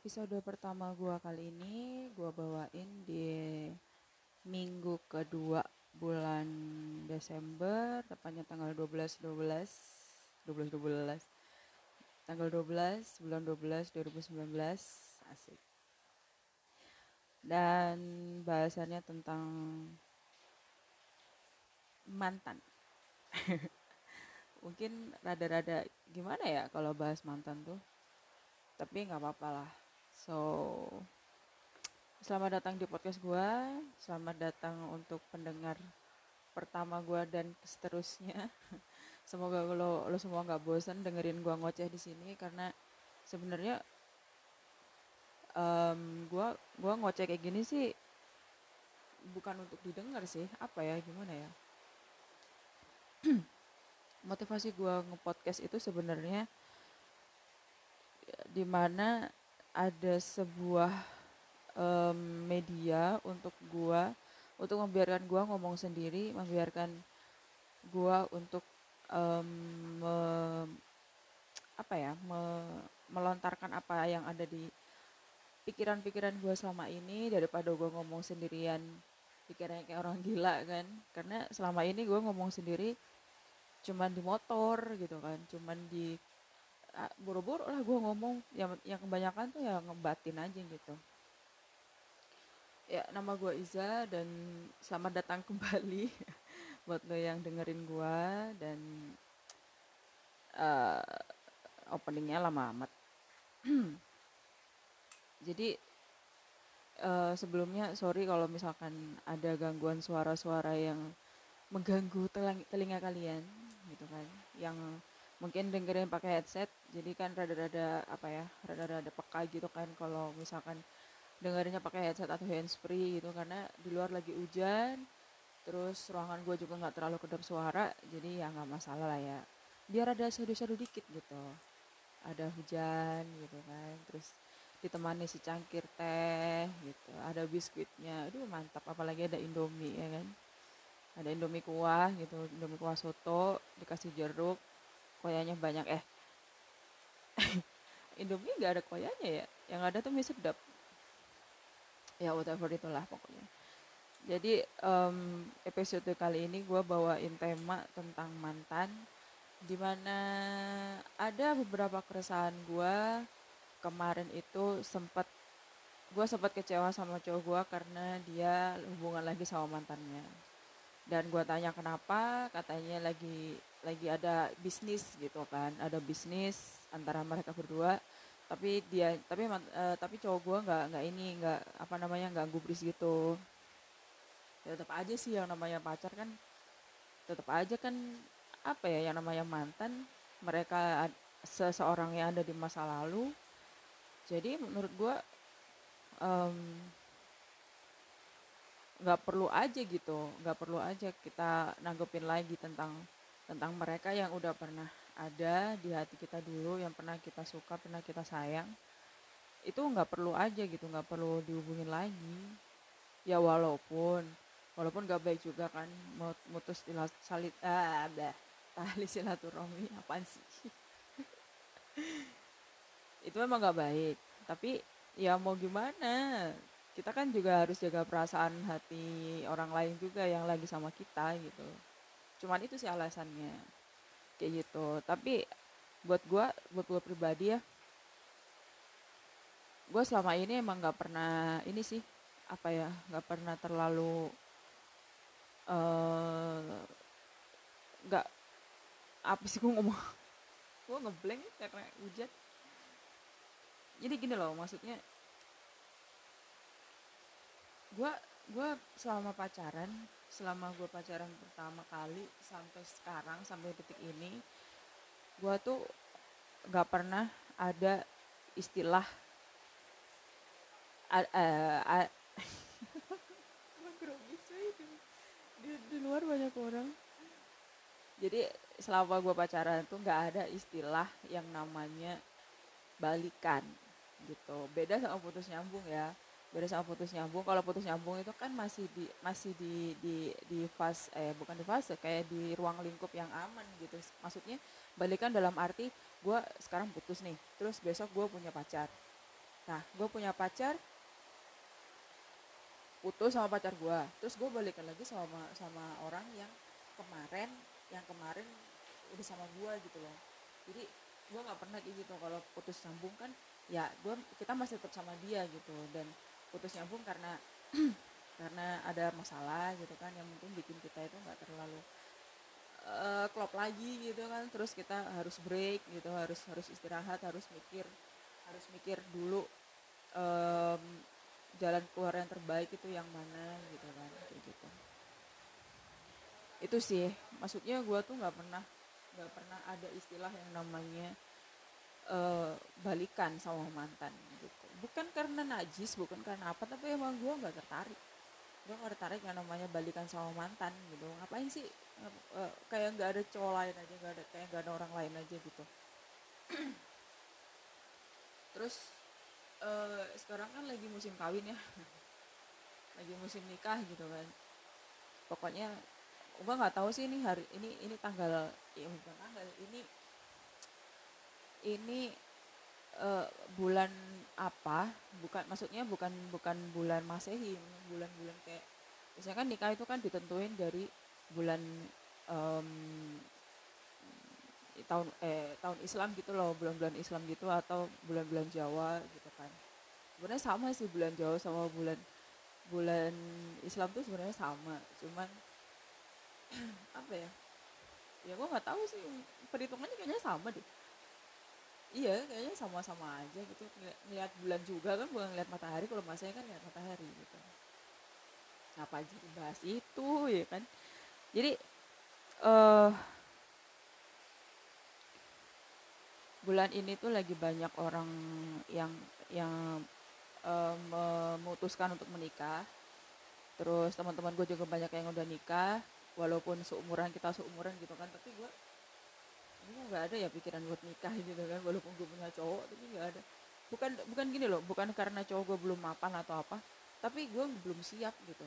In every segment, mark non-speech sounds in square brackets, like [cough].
episode pertama gua kali ini gua bawain di minggu kedua bulan Desember tepatnya tanggal 12 12 12 12 tanggal 12 bulan 12 2019 asik. Dan bahasannya tentang mantan. [laughs] Mungkin rada-rada gimana ya kalau bahas mantan tuh? Tapi nggak apa-apa lah so selamat datang di podcast gue selamat datang untuk pendengar pertama gue dan seterusnya. [laughs] Semoga lo lo semua nggak bosan dengerin gue ngoceh di sini karena sebenarnya um, gue gua ngoceh kayak gini sih bukan untuk didengar sih. Apa ya gimana ya? [clears throat] Motivasi gue ngepodcast itu sebenarnya di mana ada sebuah um, media untuk gue untuk membiarkan gue ngomong sendiri membiarkan gue untuk um, me, apa ya me, melontarkan apa yang ada di pikiran-pikiran gue selama ini daripada gue ngomong sendirian pikirannya kayak orang gila kan. Karena selama ini gue ngomong sendiri cuman di motor gitu kan cuman di buru-buru lah gue ngomong. Yang yang kebanyakan tuh ya ngebatin aja gitu. Ya nama gue Iza dan selamat datang [laughs] kembali buat lo yang dengerin gue dan uh, openingnya lama amat. [clears throat] Jadi uh, sebelumnya sorry kalau misalkan ada gangguan suara-suara yang mengganggu telinga kalian gitu kan. Yang mungkin dengerin pakai headset jadi kan rada-rada apa ya rada-rada peka gitu kan kalau misalkan dengerinnya pakai headset atau handsfree gitu. Karena di luar lagi hujan terus ruangan gue juga nggak terlalu kedap suara jadi ya nggak masalah lah ya. Biar ada seduh-seduh dikit gitu. Ada hujan gitu kan terus ditemani si cangkir teh gitu ada biskuitnya. Aduh mantap. Apalagi ada indomie ya kan? Ada indomie kuah gitu indomie kuah soto dikasih jeruk koyanya banyak eh. [laughs] Indomie nggak ada koyanya ya? Yang ada tuh mie sedap. Ya whatever itulah pokoknya. Jadi um, episode kali ini gue bawain tema tentang mantan di mana ada beberapa keresahan gue kemarin itu sempat gue sempat kecewa sama cowok gue karena dia hubungan lagi sama mantannya. Dan gue tanya kenapa katanya lagi lagi ada bisnis gitu kan ada bisnis antara mereka berdua. Tapi dia tapi uh, tapi cowok gue nggak nggak ini nggak apa namanya nggak gubris gitu. Ya tetap aja sih yang namanya pacar kan tetap aja kan apa ya yang namanya mantan mereka seseorang yang ada di masa lalu. Jadi menurut gue nggak perlu aja gitu nggak perlu aja kita nanggepin lagi tentang tentang mereka yang udah pernah ada di hati kita dulu yang pernah kita suka pernah kita sayang. Itu nggak perlu aja gitu nggak perlu dihubungin lagi. Ya walaupun walaupun gak baik juga kan mutus salit ah bah, tali silaturahmi apaan sih? [laughs] Itu memang gak baik. Tapi ya mau gimana? Kita kan juga harus jaga perasaan hati orang lain juga yang lagi sama kita gitu cuman itu sih alasannya kayak gitu. Tapi buat gue buat gue pribadi ya gue selama ini emang nggak pernah ini sih apa ya nggak pernah terlalu eh, nggak uh, apa sih gue ngomong? [laughs] Gue ngeblank karena hujan. Jadi gini loh maksudnya gue gue selama pacaran selama gue pacaran pertama kali sampai sekarang sampai detik ini gue tuh nggak pernah ada istilah [laughs] di, di luar banyak orang. Jadi selama gue pacaran tuh nggak ada istilah yang namanya balikan gitu. Beda sama putus nyambung ya beda sama putus nyambung. Kalau putus nyambung itu kan masih di masih di di di fase eh bukan di fase kayak di ruang lingkup yang aman gitu. Maksudnya balikan dalam arti gue sekarang putus nih terus besok gue punya pacar. Nah gue punya pacar putus sama pacar gue terus gue balikan lagi sama sama orang yang kemarin yang kemarin udah sama gue gitu loh. Jadi gue nggak pernah gitu. Kalau putus sambung kan ya gue kita masih tetap sama dia gitu. Dan putus nyambung karena [clears throat] karena ada masalah gitu kan yang mungkin bikin kita itu nggak terlalu uh, klop lagi gitu kan. Terus kita harus break gitu harus harus istirahat harus mikir harus mikir dulu um, jalan keluar yang terbaik itu yang mana gitu kan kayak gitu. Itu sih maksudnya gue tuh nggak pernah nggak pernah ada istilah yang namanya uh, balikan sama mantan gitu bukan karena najis bukan karena apa tapi emang gue nggak tertarik. Gue nggak tertarik yang namanya balikan sama mantan gitu. Ngapain sih uh, kayak nggak ada cowok lain aja nggak ada kayak nggak ada orang lain aja gitu. [clears throat] Terus uh, sekarang kan lagi musim kawin ya. [laughs] Lagi musim nikah gitu kan. Pokoknya gue nggak tahu sih ini hari ini ini tanggal ya bukan tanggal ini ini uh, bulan apa bukan maksudnya bukan bukan bulan masehi bulan-bulan kayak misalnya kan nikah itu kan ditentuin dari bulan um, tahun eh tahun Islam gitu loh bulan-bulan Islam gitu atau bulan-bulan Jawa gitu kan. Sebenarnya sama sih bulan Jawa sama bulan bulan Islam tuh sebenarnya sama cuman [clears throat] apa ya? Ya gue nggak tahu sih perhitungannya kayaknya sama deh iya kayaknya sama-sama aja gitu ngeliat bulan juga kan bukan ngeliat matahari kalau masanya kan ngeliat matahari gitu. Apa aja dibahas itu ya kan? Jadi uh, bulan ini tuh lagi banyak orang yang yang uh, memutuskan untuk menikah. Terus teman-teman gue juga banyak yang udah nikah walaupun seumuran kita seumuran gitu kan tapi gue gue nggak ada ya pikiran buat nikah gitu kan walaupun gue punya cowok tapi nggak ada. Bukan bukan gini loh bukan karena cowok gue belum mapan atau apa tapi gue belum siap gitu.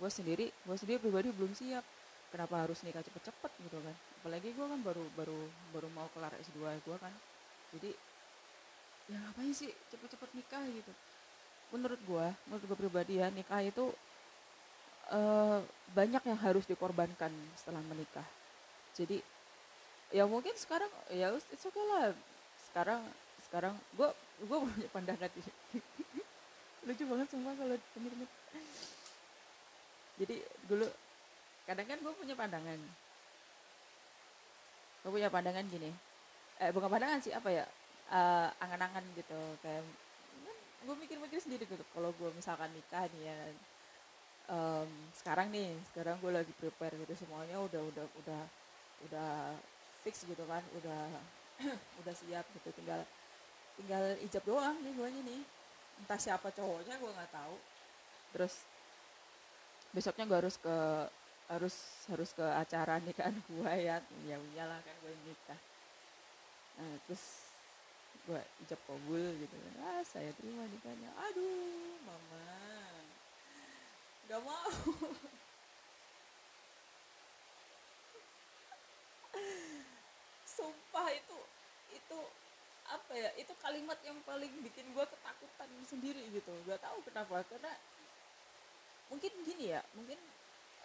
Gue sendiri gue sendiri pribadi belum siap. Kenapa harus nikah cepet-cepet gitu kan? Apalagi gue kan baru baru baru mau kelar S2 gue kan. Jadi ya ngapain sih cepet-cepet nikah gitu? Menurut gue menurut gue pribadi ya nikah itu uh, banyak yang harus dikorbankan setelah menikah. Jadi ya mungkin sekarang ya it's okay lah. Sekarang sekarang gue gue punya pandangan [laughs] lucu banget semua kalau temen-temen. Jadi dulu kadang kan gue punya pandangan. Gue punya pandangan gini. Eh bukan pandangan sih apa ya? Uh, angan-angan gitu kayak gue mikir-mikir sendiri gitu kalau gue misalkan nikah nih ya um, sekarang nih sekarang gue lagi prepare gitu semuanya udah udah udah udah fix gitu kan udah [clears throat] udah siap gitu. Tinggal tinggal ijab doang nih gue nih. Entah siapa cowoknya gue nggak tahu. Terus besoknya gue harus ke harus harus ke acara nikahan gue ya. Ya iyalah kan gue nikah. Nah terus gue ijab kabul gitu kan. Ah saya terima nikahnya. Aduh mama. Gak mau. [laughs] Sumpah itu itu apa ya itu kalimat yang paling bikin gue ketakutan sendiri gitu. Gak tahu kenapa karena mungkin gini ya mungkin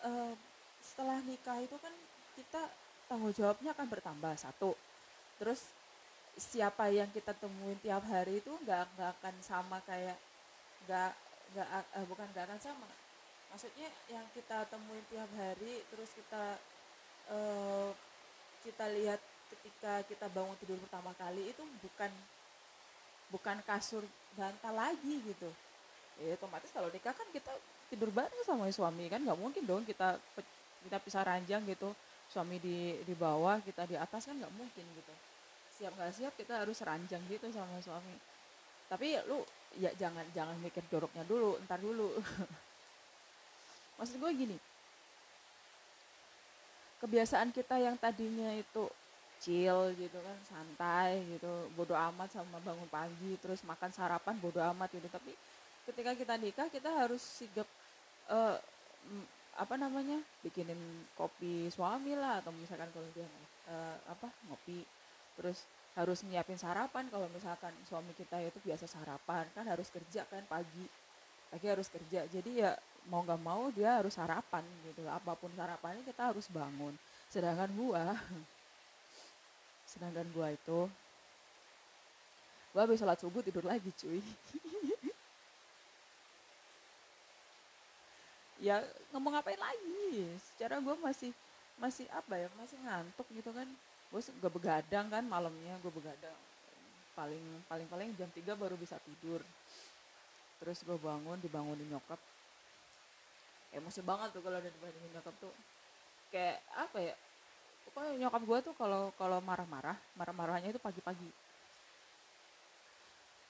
uh, setelah nikah itu kan kita tanggung jawabnya akan bertambah satu. Terus siapa yang kita temuin tiap hari itu nggak nggak akan sama kayak nggak nggak uh, bukan nggak akan sama. Maksudnya yang kita temuin tiap hari terus kita uh, kita lihat ketika kita bangun tidur pertama kali itu bukan bukan kasur bantal lagi gitu. Ya otomatis kalau nikah kan kita tidur bareng sama suami kan nggak mungkin dong kita kita pisah ranjang gitu. Suami di di bawah kita di atas kan nggak mungkin gitu. Siap nggak siap kita harus ranjang gitu sama suami. Tapi lu ya jangan jangan mikir joroknya dulu ntar dulu. [laughs] Maksud gue gini. Kebiasaan kita yang tadinya itu chill gitu kan santai gitu bodoh amat sama bangun pagi terus makan sarapan bodoh amat gitu. Tapi ketika kita nikah kita harus sigap uh, apa namanya bikinin kopi suami lah atau misalkan kalau dia uh, apa ngopi terus harus nyiapin sarapan. Kalau misalkan suami kita itu biasa sarapan kan harus kerja kan pagi pagi harus kerja. Jadi ya mau nggak mau dia harus sarapan gitu. Apa pun sarapannya kita harus bangun. Sedangkan gua [laughs] sedangkan gua itu gua habis sholat subuh tidur lagi cuy. [laughs] Ya ngomong ngapain lagi? Secara gue masih masih apa ya masih ngantuk gitu kan. Gue gak begadang kan malamnya gue begadang. Paling paling paling jam 3 baru bisa tidur. Terus gue bangun dibangunin nyokap. Emosi banget tuh kalau ada dibangunin nyokap tuh. Kayak apa ya pokoknya nyokap gue tuh kalau kalau marah-marah marah-marahnya itu pagi-pagi.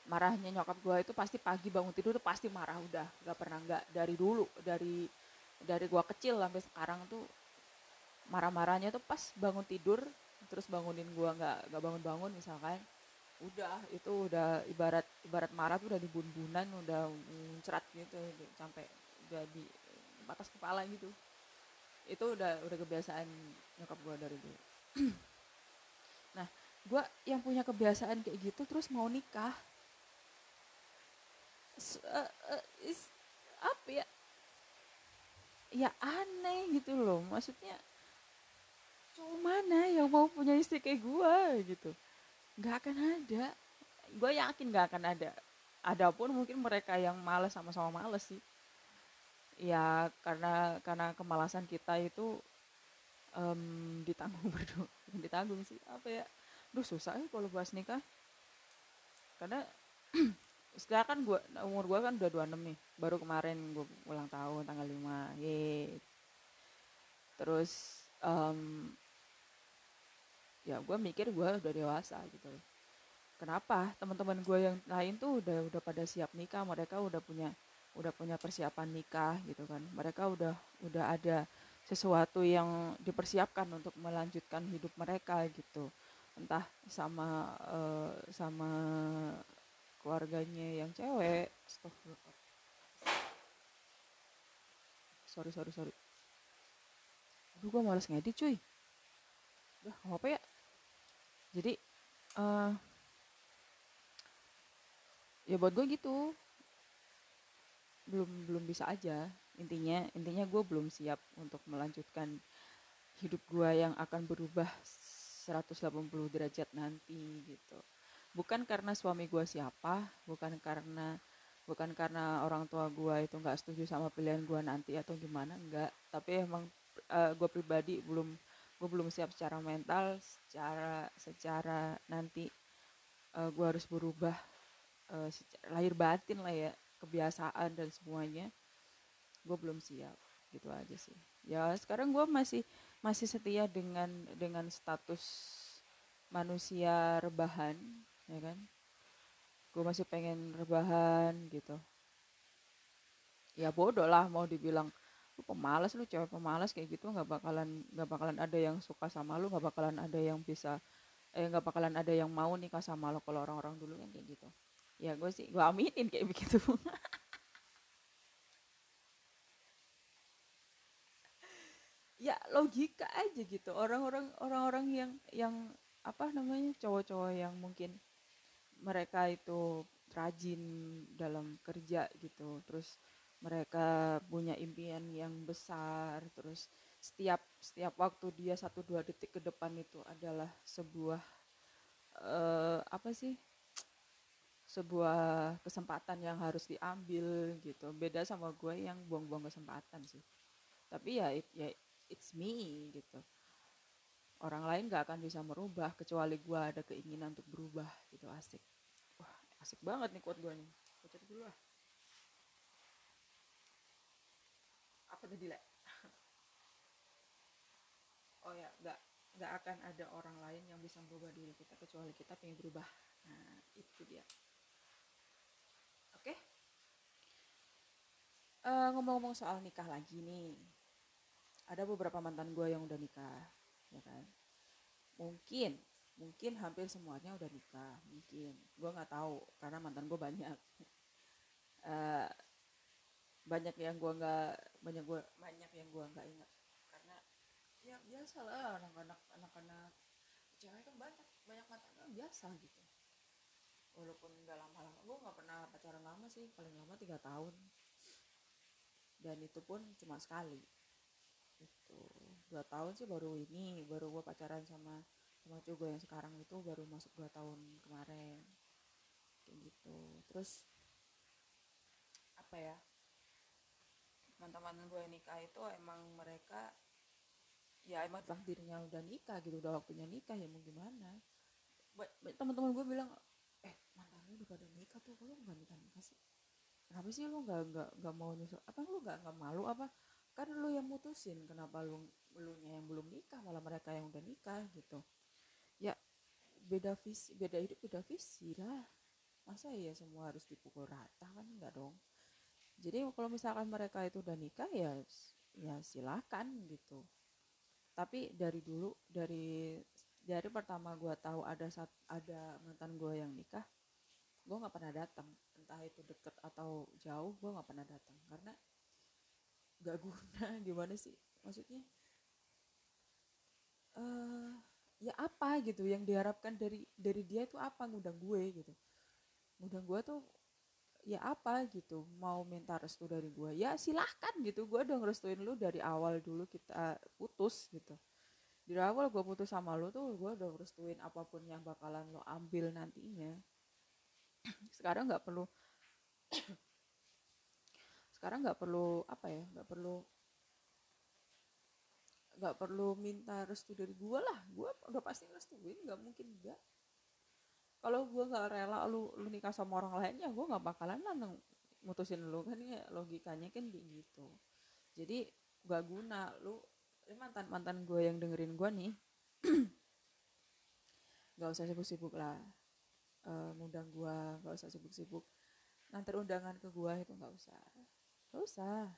Marahnya nyokap gue itu pasti pagi bangun tidur tuh pasti marah udah. Gak pernah nggak dari dulu dari dari gue kecil sampai sekarang tuh marah-marahnya tuh pas bangun tidur terus bangunin gue nggak nggak bangun-bangun misalkan udah itu udah ibarat ibarat marah tuh udah di bun-bunan udah muncrat gitu sampai udah di batas kepala gitu itu udah udah kebiasaan nyokap gue dari dulu. [clears throat] Nah gue yang punya kebiasaan kayak gitu terus mau nikah. Uh, uh, is, apa ya? Ya aneh gitu loh. Maksudnya cowok mana yang mau punya istri kayak gue gitu. Nggak akan ada. Gue yakin nggak akan ada. Ada pun mungkin mereka yang males sama-sama males sih ya karena karena kemalasan kita itu um, ditanggung [laughs] berdua ditanggung sih apa ya duh susah ya kalau bahas nikah. Karena [clears throat] sekarang kan gua umur gua kan udah 26 nih baru kemarin gua ulang tahun tanggal 5 ye. Terus um, ya gue mikir gue udah dewasa gitu kenapa teman-teman gue yang lain tuh udah udah pada siap nikah mereka udah punya udah punya persiapan nikah gitu kan. Mereka udah udah ada sesuatu yang dipersiapkan untuk melanjutkan hidup mereka gitu. Entah sama uh, sama keluarganya yang cewek. Sorry sorry sorry. Aduh gue males ngedit cuy. Udah apa ya. Jadi uh, ya buat gue gitu belum belum bisa aja. Intinya intinya gue belum siap untuk melanjutkan hidup gue yang akan berubah 180 derajat nanti gitu. Bukan karena suami gue siapa bukan karena bukan karena orang tua gue itu nggak setuju sama pilihan gue nanti atau gimana enggak tapi emang uh, gue pribadi belum gue belum siap secara mental secara secara nanti uh, eh, gue harus berubah uh, secara, lahir batin lah ya kebiasaan dan semuanya gue belum siap gitu aja sih. Ya sekarang gue masih masih setia dengan dengan status manusia rebahan ya kan? Gue masih pengen rebahan gitu. Ya bodoh lah mau dibilang lu pemalas lu cewek pemalas kayak gitu nggak bakalan nggak bakalan ada yang suka sama lu nggak bakalan ada yang bisa eh nggak bakalan ada yang mau nikah sama lo kalau orang-orang dulu kan kayak gitu ya gue sih gue aminin kayak begitu. Ya logika aja gitu. Orang-orang orang-orang yang yang apa namanya cowok-cowok yang mungkin mereka itu rajin dalam kerja gitu. Terus mereka punya impian yang besar. Terus setiap setiap waktu dia satu dua detik ke depan itu adalah sebuah uh, apa sih sebuah kesempatan yang harus diambil gitu. Beda sama gue yang buang-buang kesempatan sih. Tapi ya it, ya it's me gitu. Orang lain gak akan bisa merubah kecuali gue ada keinginan untuk berubah gitu asik. Wah asik banget nih kuat gue nih. Gue dulu lah. Apa tadi le? Oh ya nggak nggak akan ada orang lain yang bisa merubah diri kita kecuali kita pengen berubah. Nah itu dia oke okay? Uh, ngomong-ngomong soal nikah lagi nih ada beberapa mantan gue yang udah nikah ya kan? Mungkin mungkin hampir semuanya udah nikah mungkin. Gue nggak tahu karena mantan gue banyak. Uh, [laughs] banyak yang gue nggak banyak gue banyak yang gue nggak ingat. Karena ya biasa lah anak-anak anak-anak cewek kan banyak banyak mantannya biasa gitu. Walaupun nggak lama-lama gue nggak pernah pacaran lama sih paling lama tiga tahun dan itu pun cuma sekali. Itu dua tahun sih baru ini baru gue pacaran sama sama cowok yang sekarang itu baru masuk dua tahun kemarin. Kayak gitu. Terus apa ya teman-teman gue nikah itu emang mereka ya emang takdirnya udah nikah gitu udah waktunya nikah ya mau gimana? Teman-teman gue bilang eh mantan lu udah pada nikah tuh kalau nggak nikah nikah sih kenapa sih lu nggak nggak nggak mau nyusul apa lu nggak nggak malu apa? Kan lu yang mutusin kenapa lu lu yang belum nikah malah mereka yang udah nikah gitu. Ya beda visi beda hidup beda visi lah. Masa ya semua harus dipukul rata? Kan enggak dong. Jadi kalau misalkan mereka itu udah nikah ya ya silakan gitu. Tapi dari dulu dari dari pertama gue tahu ada saat ada mantan gue yang nikah gue nggak pernah datang entah itu deket atau jauh gue nggak pernah datang. Karena gak guna [laughs] gimana sih? Maksudnya uh, ya apa gitu yang diharapkan dari dari dia itu apa? Ngundang gue gitu. Ngundang gue tuh ya apa gitu mau minta restu dari gue ya silahkan gitu gue udah ngerestuin lu dari awal dulu kita putus gitu. Dari awal gue putus sama lu tuh gue udah ngerestuin apa pun yang bakalan lo ambil nantinya sekarang nggak perlu sekarang nggak perlu apa ya nggak perlu nggak perlu minta restu dari gue lah. Gue udah pasti restuin nggak mungkin enggak. Kalau gue nggak rela lu lu nikah sama orang lain ya gue nggak bakalan lah mutusin lu. Kan ya logikanya kan gitu. Jadi gak guna. Lu mantan mantan gue yang dengerin gue nih [clears throat] gak usah sibuk-sibuk lah uh, ngundang gue gak usah sibuk-sibuk. Nanti undangan ke gue itu gak usah. Gak usah.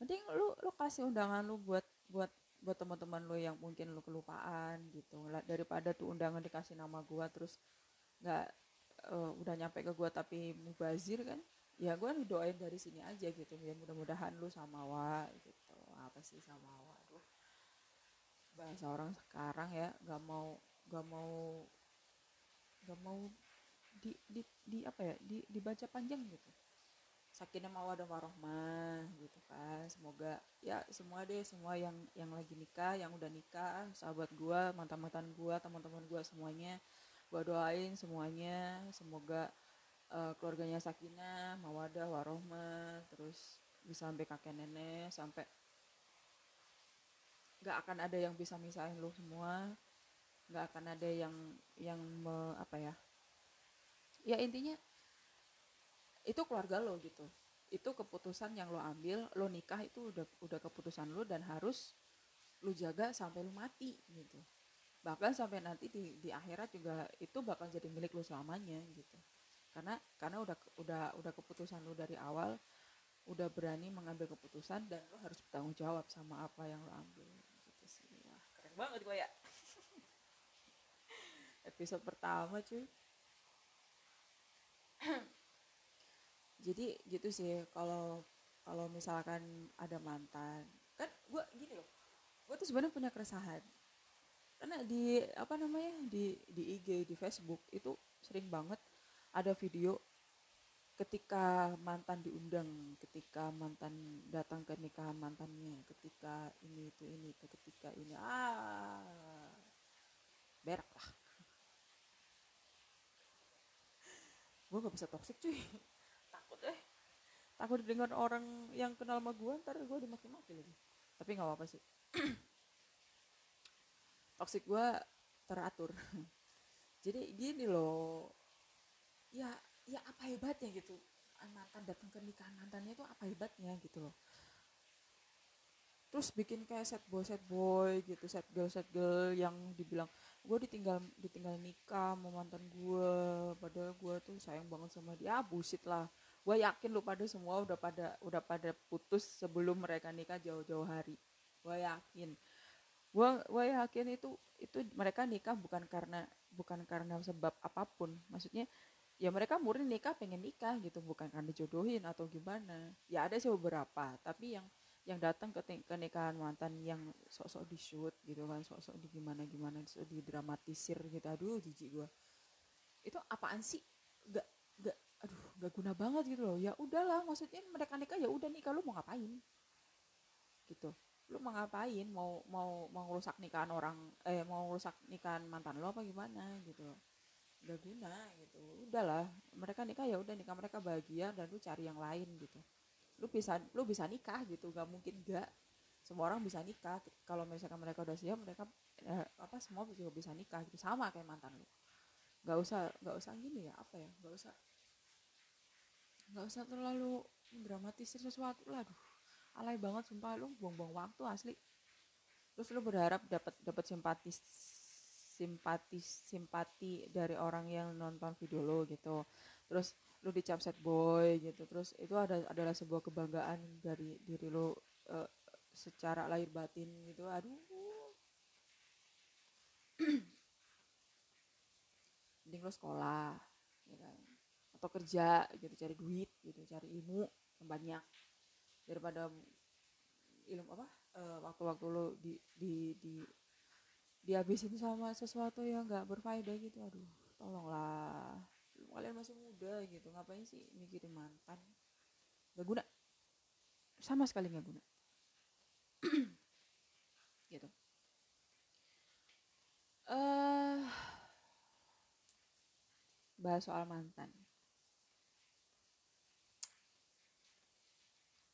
Mending lu lu kasih undangan lu buat buat buat teman-teman lu yang mungkin lu kelupaan gitu. Daripada tuh undangan dikasih nama gue terus nggak uh, udah nyampe ke gue tapi mubazir kan ya gue doain dari sini aja gitu. Ya mudah-mudahan lu sama wa gitu. Apa sih sama wa? Tuh bahasa orang sekarang ya nggak mau nggak mau nggak mau di, di, di apa ya di dibaca panjang gitu. Sakinah mawadah warohmah gitu kan. Semoga ya semua deh semua yang yang lagi nikah yang udah nikah sahabat gue mantan mantan gue teman-teman gue semuanya. Gue doain semuanya semoga uh, keluarganya sakinah mawadah warohmah terus bisa sampai kakek nenek sampai nggak akan ada yang bisa misahin lo semua. Nggak akan ada yang yang me, apa ya ya intinya itu keluarga lo gitu. Itu keputusan yang lo ambil lo nikah itu udah udah keputusan lo dan harus lo jaga sampai lo mati gitu. Bahkan sampai nanti di di akhirat juga itu bakal jadi milik lu selamanya gitu. Karena karena udah udah udah keputusan lu dari awal udah berani mengambil keputusan dan lu harus bertanggung jawab sama apa yang lu ambil gitu sih. Wah keren banget gue ya. [laughs] Episode pertama cuy [clears throat] jadi gitu sih kalau kalau misalkan ada mantan kan gue gini loh gue tuh sebenarnya punya keresahan. Karena di apa namanya di di IG di Facebook itu sering banget ada video ketika mantan diundang ketika mantan datang ke nikahan mantannya ketika ini itu ini itu ketika ini ah berak lah gue gak bisa toxic cuy. Takut eh. Takut dengar orang yang kenal sama gue ntar gue dimaki-maki lagi. Tapi nggak apa-apa sih. [clears throat] Toxic gue teratur. [laughs] Jadi gini loh. Ya ya apa hebatnya gitu. Mantan datang ke nikahan mantannya itu apa hebatnya gitu loh. Terus bikin kayak set boy set boy gitu set girl set girl yang dibilang gue ditinggal ditinggal nikah sama mantan gue padahal gue tuh sayang banget sama dia. Ah, bullshit lah. Gue yakin lu pada semua udah pada udah pada putus sebelum mereka nikah jauh-jauh hari. Gue yakin. Gue gue yakin itu itu mereka nikah bukan karena bukan karena sebab apa pun. Maksudnya ya mereka murni nikah pengen nikah gitu. Bukan karena dijodohin atau gimana. Ya ada sih beberapa. Tapi yang yang datang ke, ke nikahan mantan yang sok-sok di shoot gitu kan sok-sok di gimana gimana sok di dramatisir gitu aduh jijik gue itu apaan sih? Gak gak aduh gak guna banget gitu loh. Ya udahlah maksudnya mereka nikah ya udah nikah lu mau ngapain? Gitu. Lu mau ngapain? Mau mau mau rusak nikahan orang eh mau rusak nikahan mantan lo apa gimana gitu gak guna gitu. Udahlah mereka nikah ya udah nikah mereka bahagia dan lu cari yang lain gitu lu bisa lu bisa nikah gitu gak mungkin gak semua orang bisa nikah. Kalau misalkan mereka udah siap mereka eh, apa semua juga bisa nikah gitu. Sama kayak mantan lu. Nggak usah nggak usah gini ya apa ya nggak usah. Nggak usah terlalu dramatisir sesuatu lah aduh alay banget sumpah lu buang-buang waktu asli. Terus lu berharap dapat dapat simpati simpati simpati dari orang yang nonton video lo gitu. Terus lu dicap set boy gitu. Terus itu ada adalah sebuah kebanggaan dari diri lu uh, secara lahir batin gitu. Aduh. [clears throat] Mending lo sekolah ya kan? Atau kerja gitu cari duit gitu cari ilmu yang banyak. Daripada ilmu apa uh, waktu-waktu lo di di di dihabisin sama sesuatu yang nggak berfaedah gitu. Aduh tolonglah kalian masih muda gitu ngapain sih mikirin mantan? Gak guna. Sama sekali gak guna. [clears throat] Gitu. Uh, bahas soal mantan.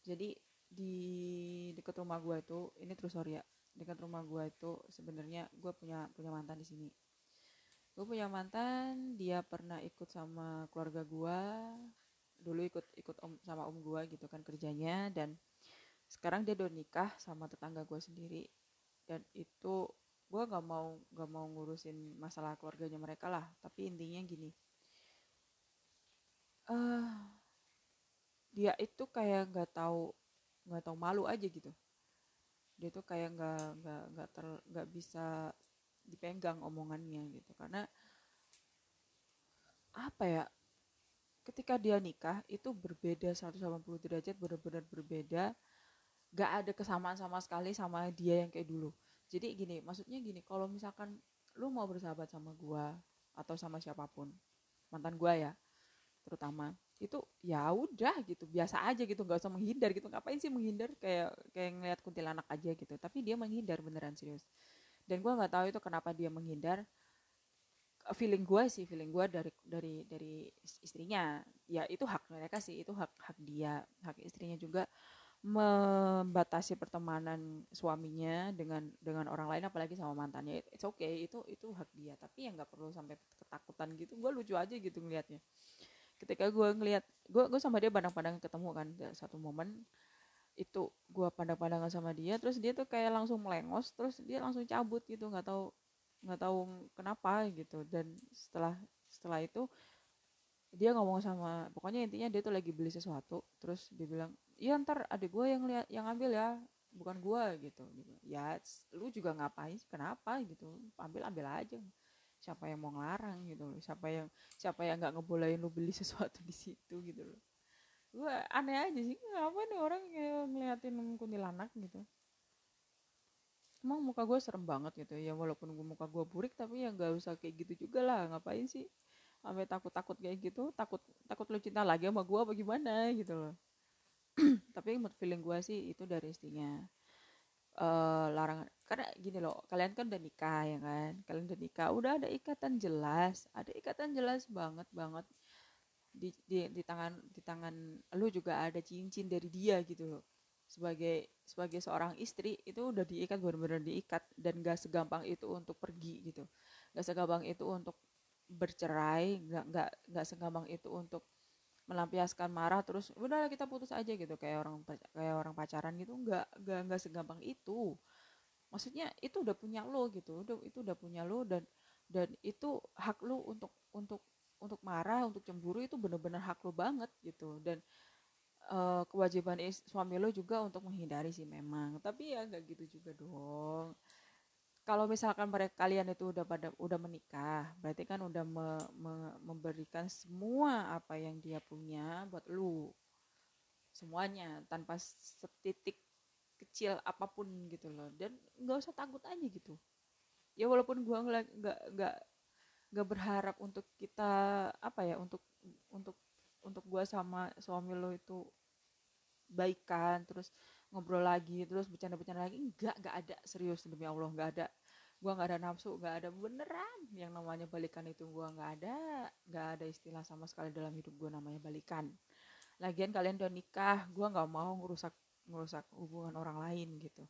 Jadi di dekat rumah gue itu ini terus sorry ya. Dekat rumah gue itu sebenarnya gue punya punya mantan di sini gue punya mantan dia pernah ikut sama keluarga gue dulu ikut ikut om sama om gue gitu kan kerjanya dan sekarang dia udah nikah sama tetangga gue sendiri. Dan itu gue nggak mau nggak mau ngurusin masalah keluarganya mereka lah. Tapi intinya gini uh, dia itu kayak nggak tahu nggak tahu malu aja gitu. Dia tuh kayak nggak nggak nggak ter nggak bisa dipegang omongannya gitu. Karena apa ya ketika dia nikah itu berbeda 180 derajat benar-benar berbeda. Gak ada kesamaan sama sekali sama dia yang kayak dulu. Jadi gini maksudnya gini kalau misalkan lu mau bersahabat sama gua atau sama siapa pun mantan gua ya terutama itu ya udah gitu biasa aja gitu nggak usah menghindar gitu. Ngapain sih menghindar kayak kayak ngeliat kuntilanak aja gitu. Tapi dia menghindar beneran serius dan gue nggak tahu itu kenapa dia menghindar. Feeling gue sih feeling gue dari dari dari istrinya. Ya itu hak mereka sih itu hak hak dia hak istrinya juga membatasi pertemanan suaminya dengan dengan orang lain apalagi sama mantannya. It's okay itu itu hak dia. Tapi ya nggak perlu sampai ketakutan gitu. Gue lucu aja gitu ngelihatnya ketika gue ngelihat gue gue sama dia pandang-pandang ketemu kan satu momen itu gue pandang-pandangan sama dia terus dia tuh kayak langsung melengos terus dia langsung cabut gitu nggak tahu nggak tahu kenapa gitu. Dan setelah setelah itu dia ngomong sama pokoknya intinya dia tuh lagi beli sesuatu terus dia bilang iya ntar adik gue yang lihat yang ambil ya bukan gue gitu. Ya lu juga ngapain kenapa? Gitu ambil ambil aja. Siapa yang mau ngelarang gitu loh. Siapa yang siapa yang nggak ngebolehin lu beli [laughs] sesuatu di situ gitu loh gue aneh aja sih ngapa nih orang ngeliatin kuntilanak gitu? Emang muka gue serem banget gitu ya walaupun gue muka gue burik tapi ya nggak usah kayak gitu juga lah. Ngapain sih sampai takut-takut kayak gitu? Takut takut lo cinta lagi sama gue apa gimana gitu loh. [clears throat] Tapi menurut feeling gue sih itu dari istrinya. Uh, larangan karena gini loh kalian kan udah nikah ya kan? Kalian udah nikah udah ada ikatan jelas ada ikatan jelas banget banget di, di di tangan di tangan lu juga ada cincin dari dia gitu loh. Sebagai sebagai seorang istri itu udah diikat benar-benar diikat. Dan gak segampang itu untuk pergi gitu. Gak segampang itu untuk bercerai gak gak gak segampang itu untuk melampiaskan marah terus udah kita putus aja gitu. Kayak orang kayak orang pacaran gitu nggak nggak nggak segampang itu. Maksudnya itu udah punya lo gitu udah itu udah punya lo dan dan itu hak lo untuk untuk untuk marah untuk cemburu itu bener-bener hak lo banget gitu. Dan uh, kewajiban is, suami lo juga untuk menghindari sih memang. Tapi ya nggak gitu juga dong. Kalau misalkan mereka kalian itu udah pada udah menikah berarti kan udah me, me, memberikan semua apa yang dia punya buat lu. Semuanya tanpa setitik sekecil apa pun gitu loh. Dan nggak usah takut aja gitu. Ya walaupun nggak nggak nggak nggak berharap untuk kita apa ya untuk untuk untuk gue sama suami lo itu baikan terus ngobrol lagi terus bercanda-bercanda lagi enggak enggak ada. Serius demi Allah enggak ada. Gue nggak ada nafsu nggak ada. Beneran yang namanya balikan itu gue nggak ada nggak ada istilah sama sekali dalam hidup gue namanya balikan. Lagian kalian udah nikah gue nggak mau ngerusak ngerusak hubungan orang lain gitu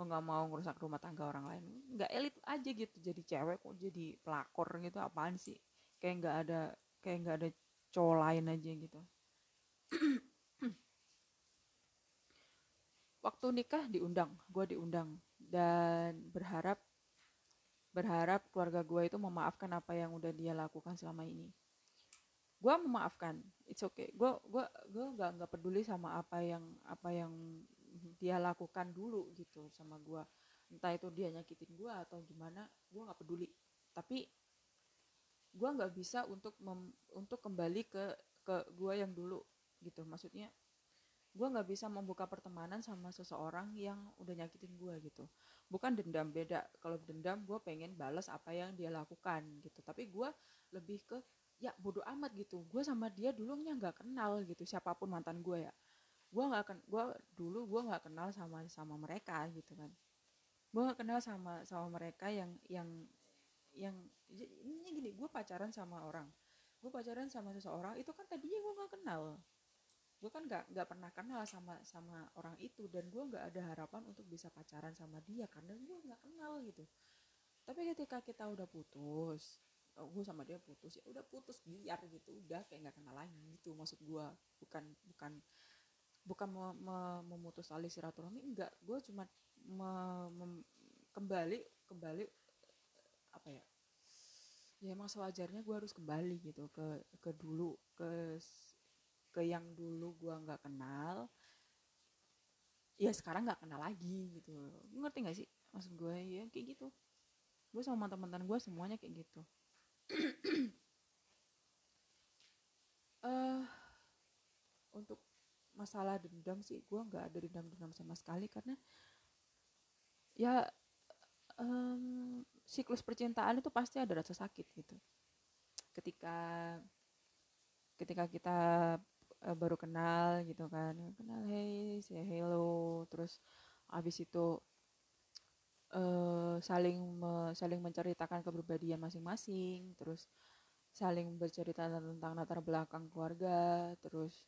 gue nggak mau ngerusak rumah tangga orang lain. Nggak elit aja gitu jadi cewek kok jadi pelakor gitu apaan sih? Kayak nggak ada kayak nggak ada cowok lain aja gitu. [clears throat] Waktu nikah diundang gue diundang. Dan berharap berharap keluarga gue itu memaafkan apa yang udah dia lakukan selama ini. Gue memaafkan it's okay. Gue gue gue nggak nggak peduli sama apa yang apa yang dia lakukan dulu gitu sama gue entah itu dia nyakitin gue atau gimana gue nggak peduli. Tapi gue nggak bisa untuk mem, untuk kembali ke ke gue yang dulu gitu. Maksudnya gue nggak bisa membuka pertemanan sama seseorang yang udah nyakitin gue gitu. Bukan dendam beda. Kalau dendam gue pengen balas apa yang dia lakukan gitu. Tapi gue lebih ke ya bodoh amat gitu. Gue sama dia dulunya nggak kenal gitu siapa pun mantan gue ya gue nggak ken gue dulu gue nggak kenal sama sama mereka gitu kan. Gue nggak kenal sama sama mereka yang yang yang ini gini gue pacaran sama orang. Gue pacaran sama seseorang itu kan tadinya gue nggak kenal. Gue kan nggak nggak pernah kenal sama sama orang itu dan gue nggak ada harapan untuk bisa pacaran sama dia karena gue nggak kenal gitu. Tapi ketika kita udah putus oh, gue sama dia putus ya udah putus biar gitu udah kayak nggak kenal lagi gitu maksud gue bukan bukan bukan me, me, memutus tali silaturahmi enggak. Gue cuma me, me, kembali kembali apa ya ya emang sewajarnya gue harus kembali gitu ke ke dulu ke ke yang dulu gue nggak kenal ya sekarang nggak kenal lagi gitu. Ngerti gak sih maksud gue ya kayak gitu. Gue sama mantan-mantan gue semuanya kayak gitu. Uh, [clears throat] untuk masalah dendam sih. Gue nggak ada dendam-dendam sama sekali karena ya um, siklus percintaan itu pasti ada rasa sakit gitu. Ketika ketika kita uh, baru kenal gitu kan. Kenal hey say hello. Terus abis itu uh, saling me, saling menceritakan kepribadian masing-masing. Terus saling bercerita tentang latar belakang keluarga. Terus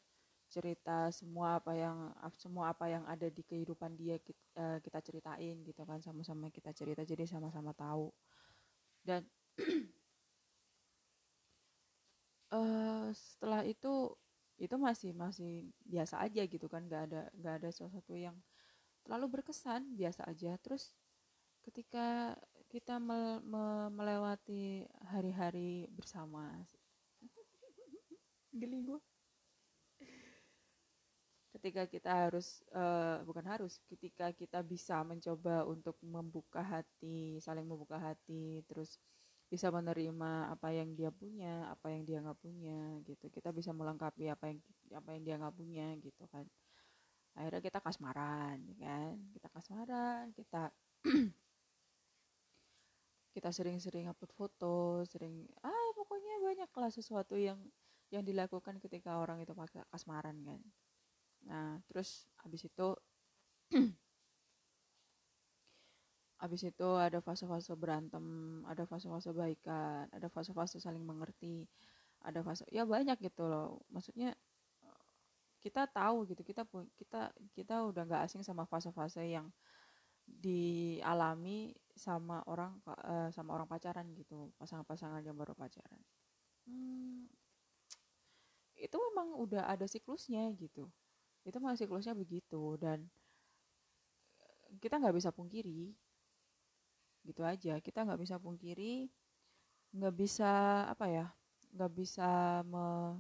cerita semua apa yang semua apa yang ada di kehidupan dia kita, eh, kita ceritain gitu kan sama-sama kita cerita jadi sama-sama tahu. Dan uh, [clears throat] setelah itu itu masih masih biasa aja gitu kan nggak ada nggak ada sesuatu yang terlalu berkesan biasa aja. Terus ketika kita me me melewati hari-hari bersama [laughs] geli gue ketika kita harus uh, bukan harus ketika kita bisa mencoba untuk membuka hati saling membuka hati terus bisa menerima apa yang dia punya apa yang dia nggak punya gitu. Kita bisa melengkapi apa yang apa yang dia nggak punya gitu kan. Akhirnya kita kasmaran ya kan. Kita kasmaran kita [clears throat] kita sering-sering upload foto sering ah pokoknya banyak lah sesuatu yang yang dilakukan ketika orang itu pakai kasmaran kan nah terus habis itu [clears throat] habis itu ada fase-fase berantem ada fase-fase baikan ada fase-fase saling mengerti ada fase ya banyak gitu loh. Maksudnya kita tahu gitu kita kita kita udah nggak asing sama fase-fase yang dialami sama orang uh, sama orang pacaran gitu pasangan-pasangan yang baru pacaran. Hmm, itu memang udah ada siklusnya gitu itu memang siklusnya begitu dan kita nggak bisa pungkiri. Gitu aja kita nggak bisa pungkiri nggak bisa apa ya nggak bisa me,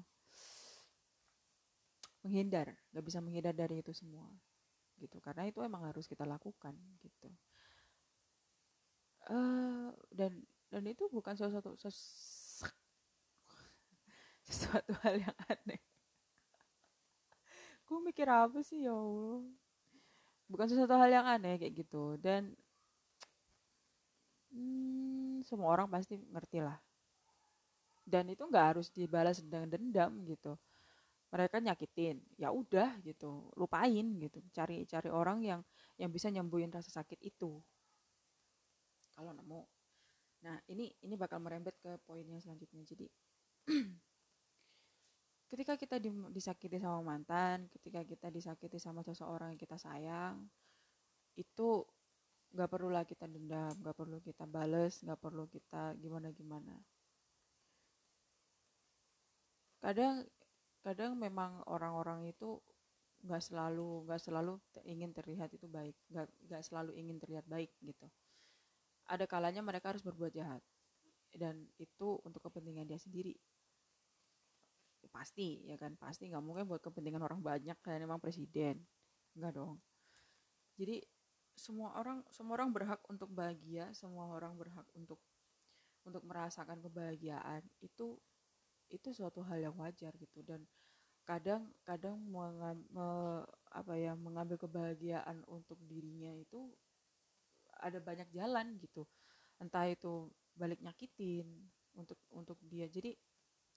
menghindar nggak bisa menghindar dari itu semua. Gitu karena itu emang harus kita lakukan gitu. Uh, dan dan itu bukan sesuatu, sesuatu hal yang aneh gue mikir apa sih ya allah? Bukan sesuatu hal yang aneh kayak gitu. Dan hmm, semua orang pasti ngerti lah. Dan itu nggak harus dibalas dengan dendam gitu. Mereka nyakitin ya udah gitu. Lupain gitu. Cari cari orang yang yang bisa nyembuhin rasa sakit itu. Kalau nemu. Nah ini ini bakal merembet ke poin yang selanjutnya. Jadi [clears throat] ketika kita disakiti sama mantan ketika kita disakiti sama seseorang yang kita sayang itu nggak perlu lah kita dendam nggak perlu kita bales nggak perlu kita gimana gimana kadang kadang memang orang-orang itu nggak selalu nggak selalu ingin terlihat itu baik nggak nggak selalu ingin terlihat baik gitu. Ada kalanya mereka harus berbuat jahat dan itu untuk kepentingan dia sendiri pasti ya kan? Pasti nggak mungkin buat kepentingan orang banyak kayak memang presiden. Nggak dong. Jadi semua orang semua orang berhak untuk bahagia semua orang berhak untuk untuk merasakan kebahagiaan itu itu suatu hal yang wajar gitu. Dan kadang kadang mengam, me, apa ya mengambil kebahagiaan untuk dirinya itu ada banyak jalan gitu. Entah itu balik nyakitin untuk untuk dia. Jadi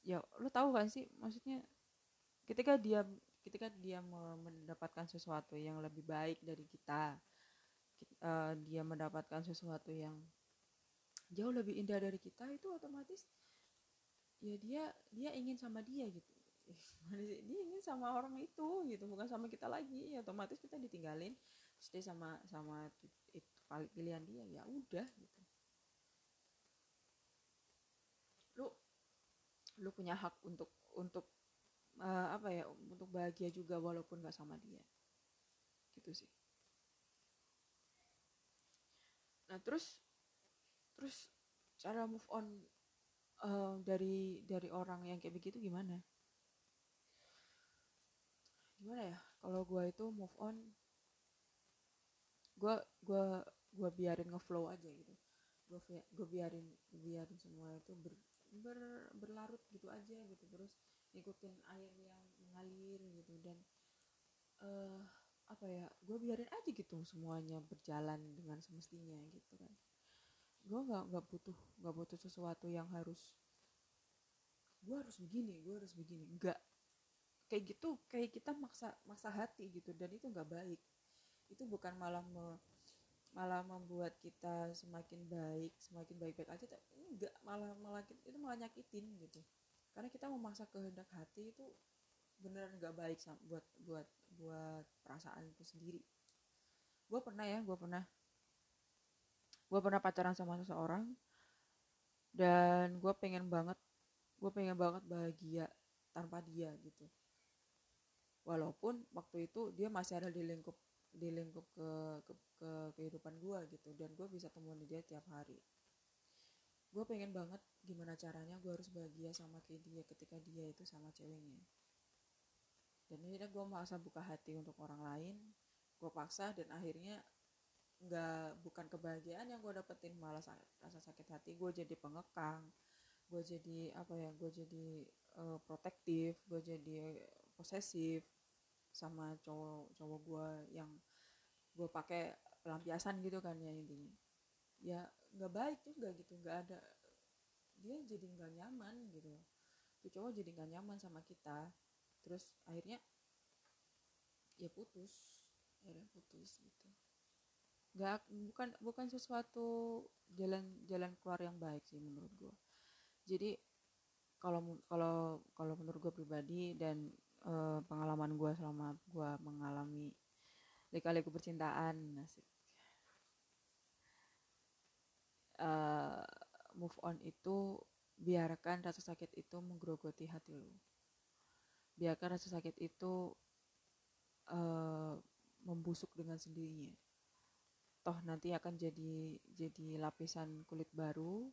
ya lu tahu kan sih maksudnya ketika dia ketika dia mendapatkan sesuatu yang lebih baik dari kita uh, dia mendapatkan sesuatu yang jauh lebih indah dari kita itu otomatis ya dia dia ingin sama dia gitu. [laughs] Dia ingin sama orang itu gitu bukan sama kita lagi. Ya otomatis kita ditinggalin stay sama sama itu pilihan dia ya udah gitu lu punya hak untuk untuk uh, apa ya untuk bahagia juga walaupun gak sama dia. Gitu sih. Nah terus terus cara move on uh, dari dari orang yang kayak begitu gimana? Gimana ya? Kalau gue itu move on gue gue gue biarin ngeflow aja gitu. Gue gue biarin biarin semua itu ber, ber, berlarut gitu aja gitu terus ngikutin air yang mengalir gitu. Dan uh, apa ya gue biarin aja gitu semuanya berjalan dengan semestinya gitu kan. Gue nggak nggak butuh nggak butuh sesuatu yang harus gue harus begini gue harus begini. Enggak kayak gitu kayak kita maksa maksa hati gitu dan itu nggak baik. Itu bukan malah me, malah membuat kita semakin baik semakin baik-baik aja enggak malah malah itu malah nyakitin gitu. Karena kita memaksa kehendak hati itu beneran nggak baik buat buat buat perasaan itu sendiri. Gue pernah ya gue pernah gue pernah pacaran sama seseorang dan gue pengen banget gue pengen banget bahagia tanpa dia gitu. Walaupun waktu itu dia masih ada di lingkup di lingkup ke, ke, ke kehidupan gue gitu. Dan gue bisa temuan dia tiap hari. Gue pengen banget gimana caranya gue harus bahagia sama kayak dia ketika dia itu sama ceweknya. Dan akhirnya gue maksa buka hati untuk orang lain. Gue paksa dan akhirnya nggak bukan kebahagiaan yang gue dapetin malah rasa sakit hati. Gue jadi pengekang. Gue jadi apa ya gue jadi uh, protektif. Gue jadi posesif sama cowok cowok gue yang gue pakai pelampiasan gitu kan ya intinya. Ya nggak baik juga gitu nggak ada dia jadi nggak nyaman gitu. Tuh cowok jadi nggak nyaman sama kita terus akhirnya ya putus akhirnya putus gitu. Nggak bukan bukan sesuatu jalan jalan keluar yang baik sih menurut gue jadi kalau kalau kalau menurut gue pribadi dan uh, pengalaman gue selama gue mengalami lika-liku percintaan nasib uh, move on itu biarkan rasa sakit itu menggerogoti hati lu. Biarkan rasa sakit itu uh, membusuk dengan sendirinya. Toh nanti akan jadi jadi lapisan kulit baru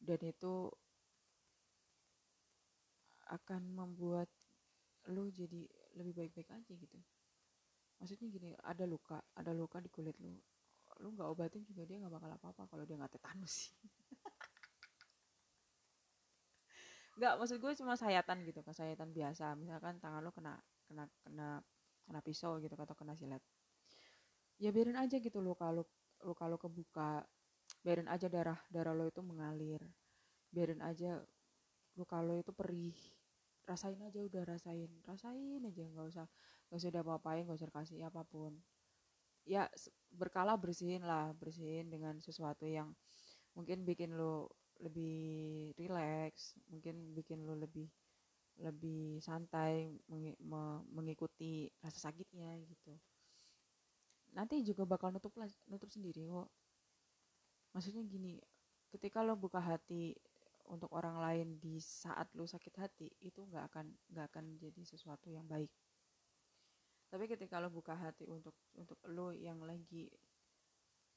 dan itu akan membuat lu jadi lebih baik-baik aja gitu. Maksudnya gini ada luka ada luka di kulit lu lu nggak obatin juga dia nggak bakal apa-apa kalau dia nggak tetanus. Sih [laughs] nggak maksud gue cuma sayatan gitu kan sayatan biasa. Misalkan tangan lu kena kena kena kena pisau gitu atau kena silet. Ya biarin aja gitu lo kalau lo kalau kebuka. Biarin aja darah darah lo itu mengalir. Biarin aja lo kalau itu perih rasain aja udah rasain. Rasain aja nggak usah nggak usah apa-apain nggak usah kasih apa pun. Ya berkala bersihin lah bersihin dengan sesuatu yang mungkin bikin lo lebih rileks mungkin bikin lo lebih lebih santai mengikuti rasa sakitnya gitu. Nanti juga bakal nutup nutup sendiri kok. Maksudnya gini ketika lo buka hati untuk orang lain di saat lo sakit hati itu nggak akan nggak akan jadi sesuatu yang baik. Tapi ketika lo buka hati untuk untuk lo yang lagi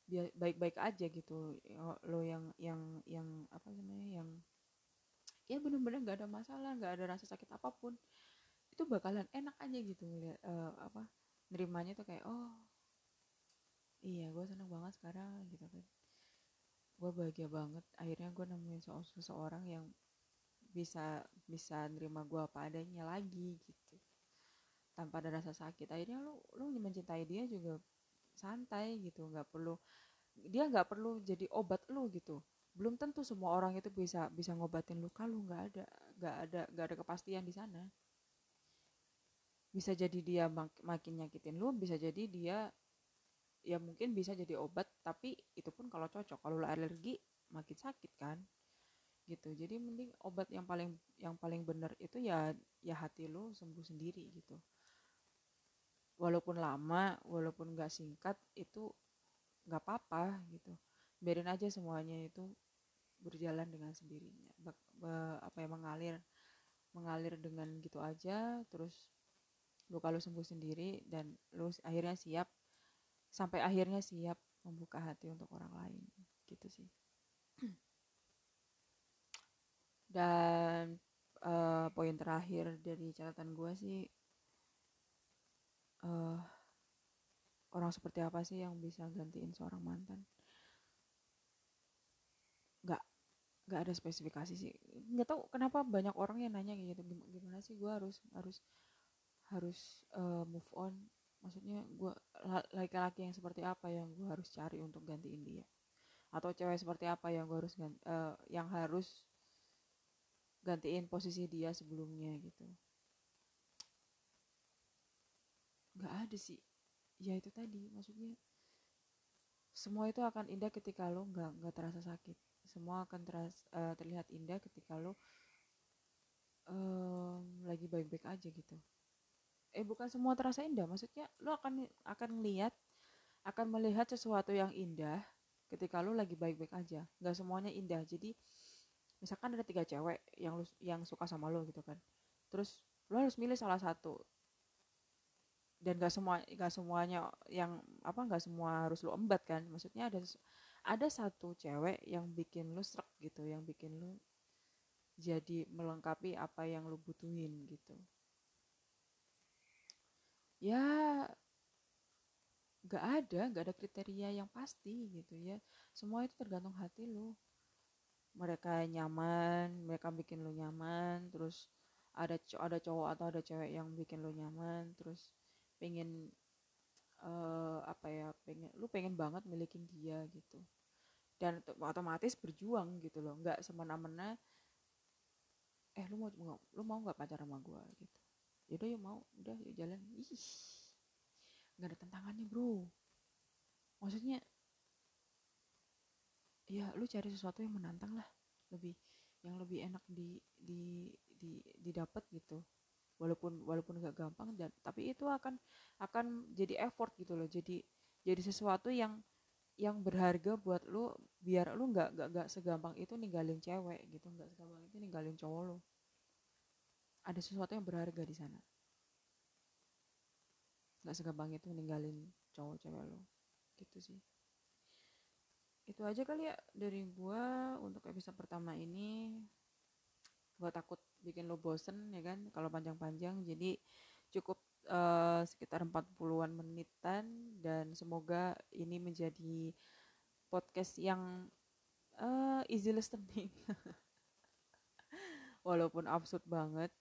baik-baik aja gitu lo yang yang yang apa namanya yang ya bener-bener nggak ada masalah nggak ada rasa sakit apa pun itu bakalan enak aja gitu ngeliat uh, apa nerimanya tuh kayak oh iya gue seneng banget sekarang gitu kan gue bahagia banget. Akhirnya gue nemuin seseorang yang bisa bisa nerima gue apa adanya lagi gitu. Tanpa ada rasa sakit. Akhirnya lu lu mencintai dia juga santai gitu. Nggak perlu dia nggak perlu jadi obat lu gitu. Belum tentu semua orang itu bisa bisa ngobatin luka lu nggak ada nggak ada nggak ada kepastian di sana. Bisa jadi dia mak makin nyakitin lu bisa jadi dia ya mungkin bisa jadi obat tapi itu pun kalau cocok. Kalau alergi makin sakit kan. Gitu. Jadi mending obat yang paling yang paling benar itu ya ya hati lu sembuh sendiri gitu. Walaupun lama walaupun nggak singkat itu nggak apa-apa gitu. Biarin aja semuanya itu berjalan dengan sendirinya. Be, be, apa ya mengalir mengalir dengan gitu aja terus lu kalau sembuh sendiri dan lu akhirnya siap sampai akhirnya siap membuka hati untuk orang lain gitu sih. [clears throat] Dan uh, poin terakhir dari catatan gue sih uh, orang seperti apa sih yang bisa gantiin seorang mantan? Nggak nggak ada spesifikasi sih. Nggak tahu kenapa banyak orang yang nanya gitu gimana sih gue harus harus harus uh, move on maksudnya gue laki-laki yang seperti apa yang gue harus cari untuk gantiin dia? Atau cewek seperti apa yang gue harus ganti, uh, yang harus gantiin posisi dia sebelumnya gitu? Nggak ada sih. Ya itu tadi maksudnya semua itu akan indah ketika lo nggak nggak terasa sakit. Semua akan teras, uh, terlihat indah ketika lo um, lagi baik-baik aja gitu eh bukan semua terasa indah maksudnya lo akan akan melihat akan melihat sesuatu yang indah ketika lo lagi baik-baik aja. Nggak semuanya indah. Jadi misalkan ada tiga cewek yang lu, yang suka sama lo gitu kan. Terus lo harus milih salah satu. Dan gak semua gak semuanya yang apa gak semua harus lo embat kan. Maksudnya ada ada satu cewek yang bikin lo serak gitu yang bikin lo jadi melengkapi apa yang lo butuhin gitu ya gak ada gak ada kriteria yang pasti gitu ya. Semua itu tergantung hati lo mereka nyaman mereka bikin lo nyaman terus ada ada cowok atau ada cewek yang bikin lo nyaman terus pengen uh, apa ya pengen lu pengen banget milikin dia gitu. Dan otomatis berjuang gitu loh nggak semena-mena eh lu mau lu mau nggak pacar sama gue gitu yaudah yuk mau. Udah yuk jalan. Ih nggak ada tantangannya bro. Maksudnya ya lu cari sesuatu yang menantang lah. Lebih yang lebih enak di di di didapat gitu. Walaupun walaupun gak gampang dan tapi itu akan akan jadi effort gitu loh. Jadi jadi sesuatu yang yang berharga buat lu biar lu nggak nggak nggak segampang itu ninggalin cewek gitu. Nggak segampang itu ninggalin cowok lo ada sesuatu yang berharga di sana. Nggak segampang itu ninggalin cowok cewek lo. Gitu sih. Itu aja kali ya dari gua untuk episode pertama ini. Gua takut bikin lo bosen ya kan? Kalau panjang-panjang. Jadi cukup uh, sekitar 40-an menitan. Dan semoga ini menjadi podcast yang uh, easy listening. [laughs] Walaupun absurd banget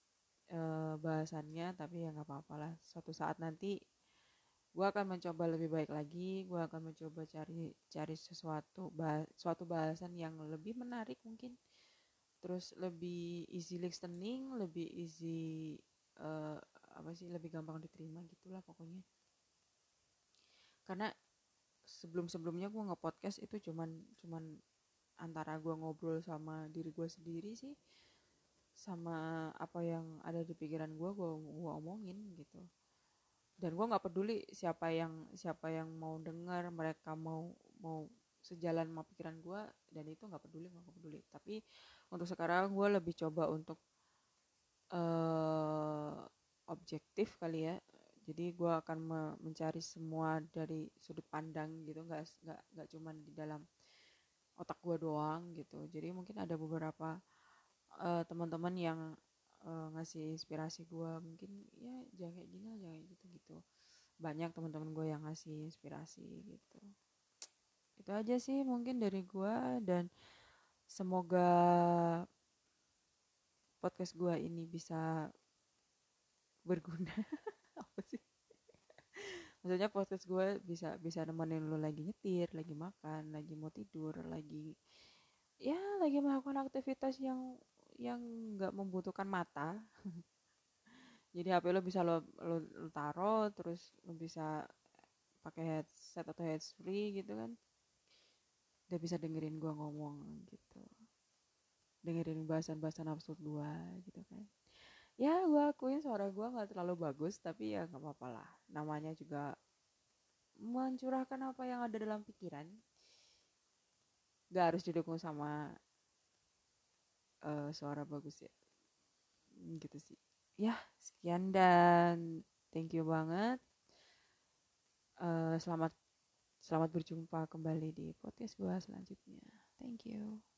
uh, bahasannya tapi ya nggak apa-apa lah. Suatu saat nanti gue akan mencoba lebih baik lagi gue akan mencoba cari cari sesuatu bah, suatu bahasan yang lebih menarik mungkin. Terus lebih easy listening lebih easy uh, apa sih lebih gampang diterima gitulah pokoknya. Karena sebelum sebelumnya gue nge-podcast itu cuman cuman antara gue ngobrol sama diri gue sendiri sih sama apa yang ada di pikiran gue gue gue omongin gitu. Dan gue nggak peduli siapa yang siapa yang mau dengar mereka mau mau sejalan sama pikiran gue dan itu nggak peduli nggak peduli. Tapi untuk sekarang gue lebih coba untuk uh, objektif kali ya. Jadi gue akan me mencari semua dari sudut pandang gitu nggak nggak nggak cuman di dalam otak gue doang gitu. Jadi mungkin ada beberapa uh, teman-teman yang uh, ngasih inspirasi gue mungkin ya jangan kayak gini jangan gitu gitu. Banyak teman-teman gue yang ngasih inspirasi gitu. Itu aja sih mungkin dari gue dan semoga podcast gue ini bisa berguna. [laughs] Apa sih? Maksudnya podcast gue bisa bisa nemenin lo lagi nyetir lagi makan lagi mau tidur lagi ya lagi melakukan aktivitas yang yang nggak membutuhkan mata. [laughs] Jadi HP lo bisa lo lo, lo taro terus lo bisa pakai headset atau headset free gitu kan. Udah bisa dengerin gua ngomong gitu. Dengerin bahasan-bahasan absurd gua gitu kan. Ya gua akuin suara gua nggak terlalu bagus tapi ya nggak apa-apa lah. Namanya juga mencurahkan apa yang ada dalam pikiran. Gak harus didukung sama uh, suara bagus ya. Gitu sih. Ya sekian dan thank you banget. Uh, selamat selamat berjumpa kembali di podcast gue selanjutnya. Thank you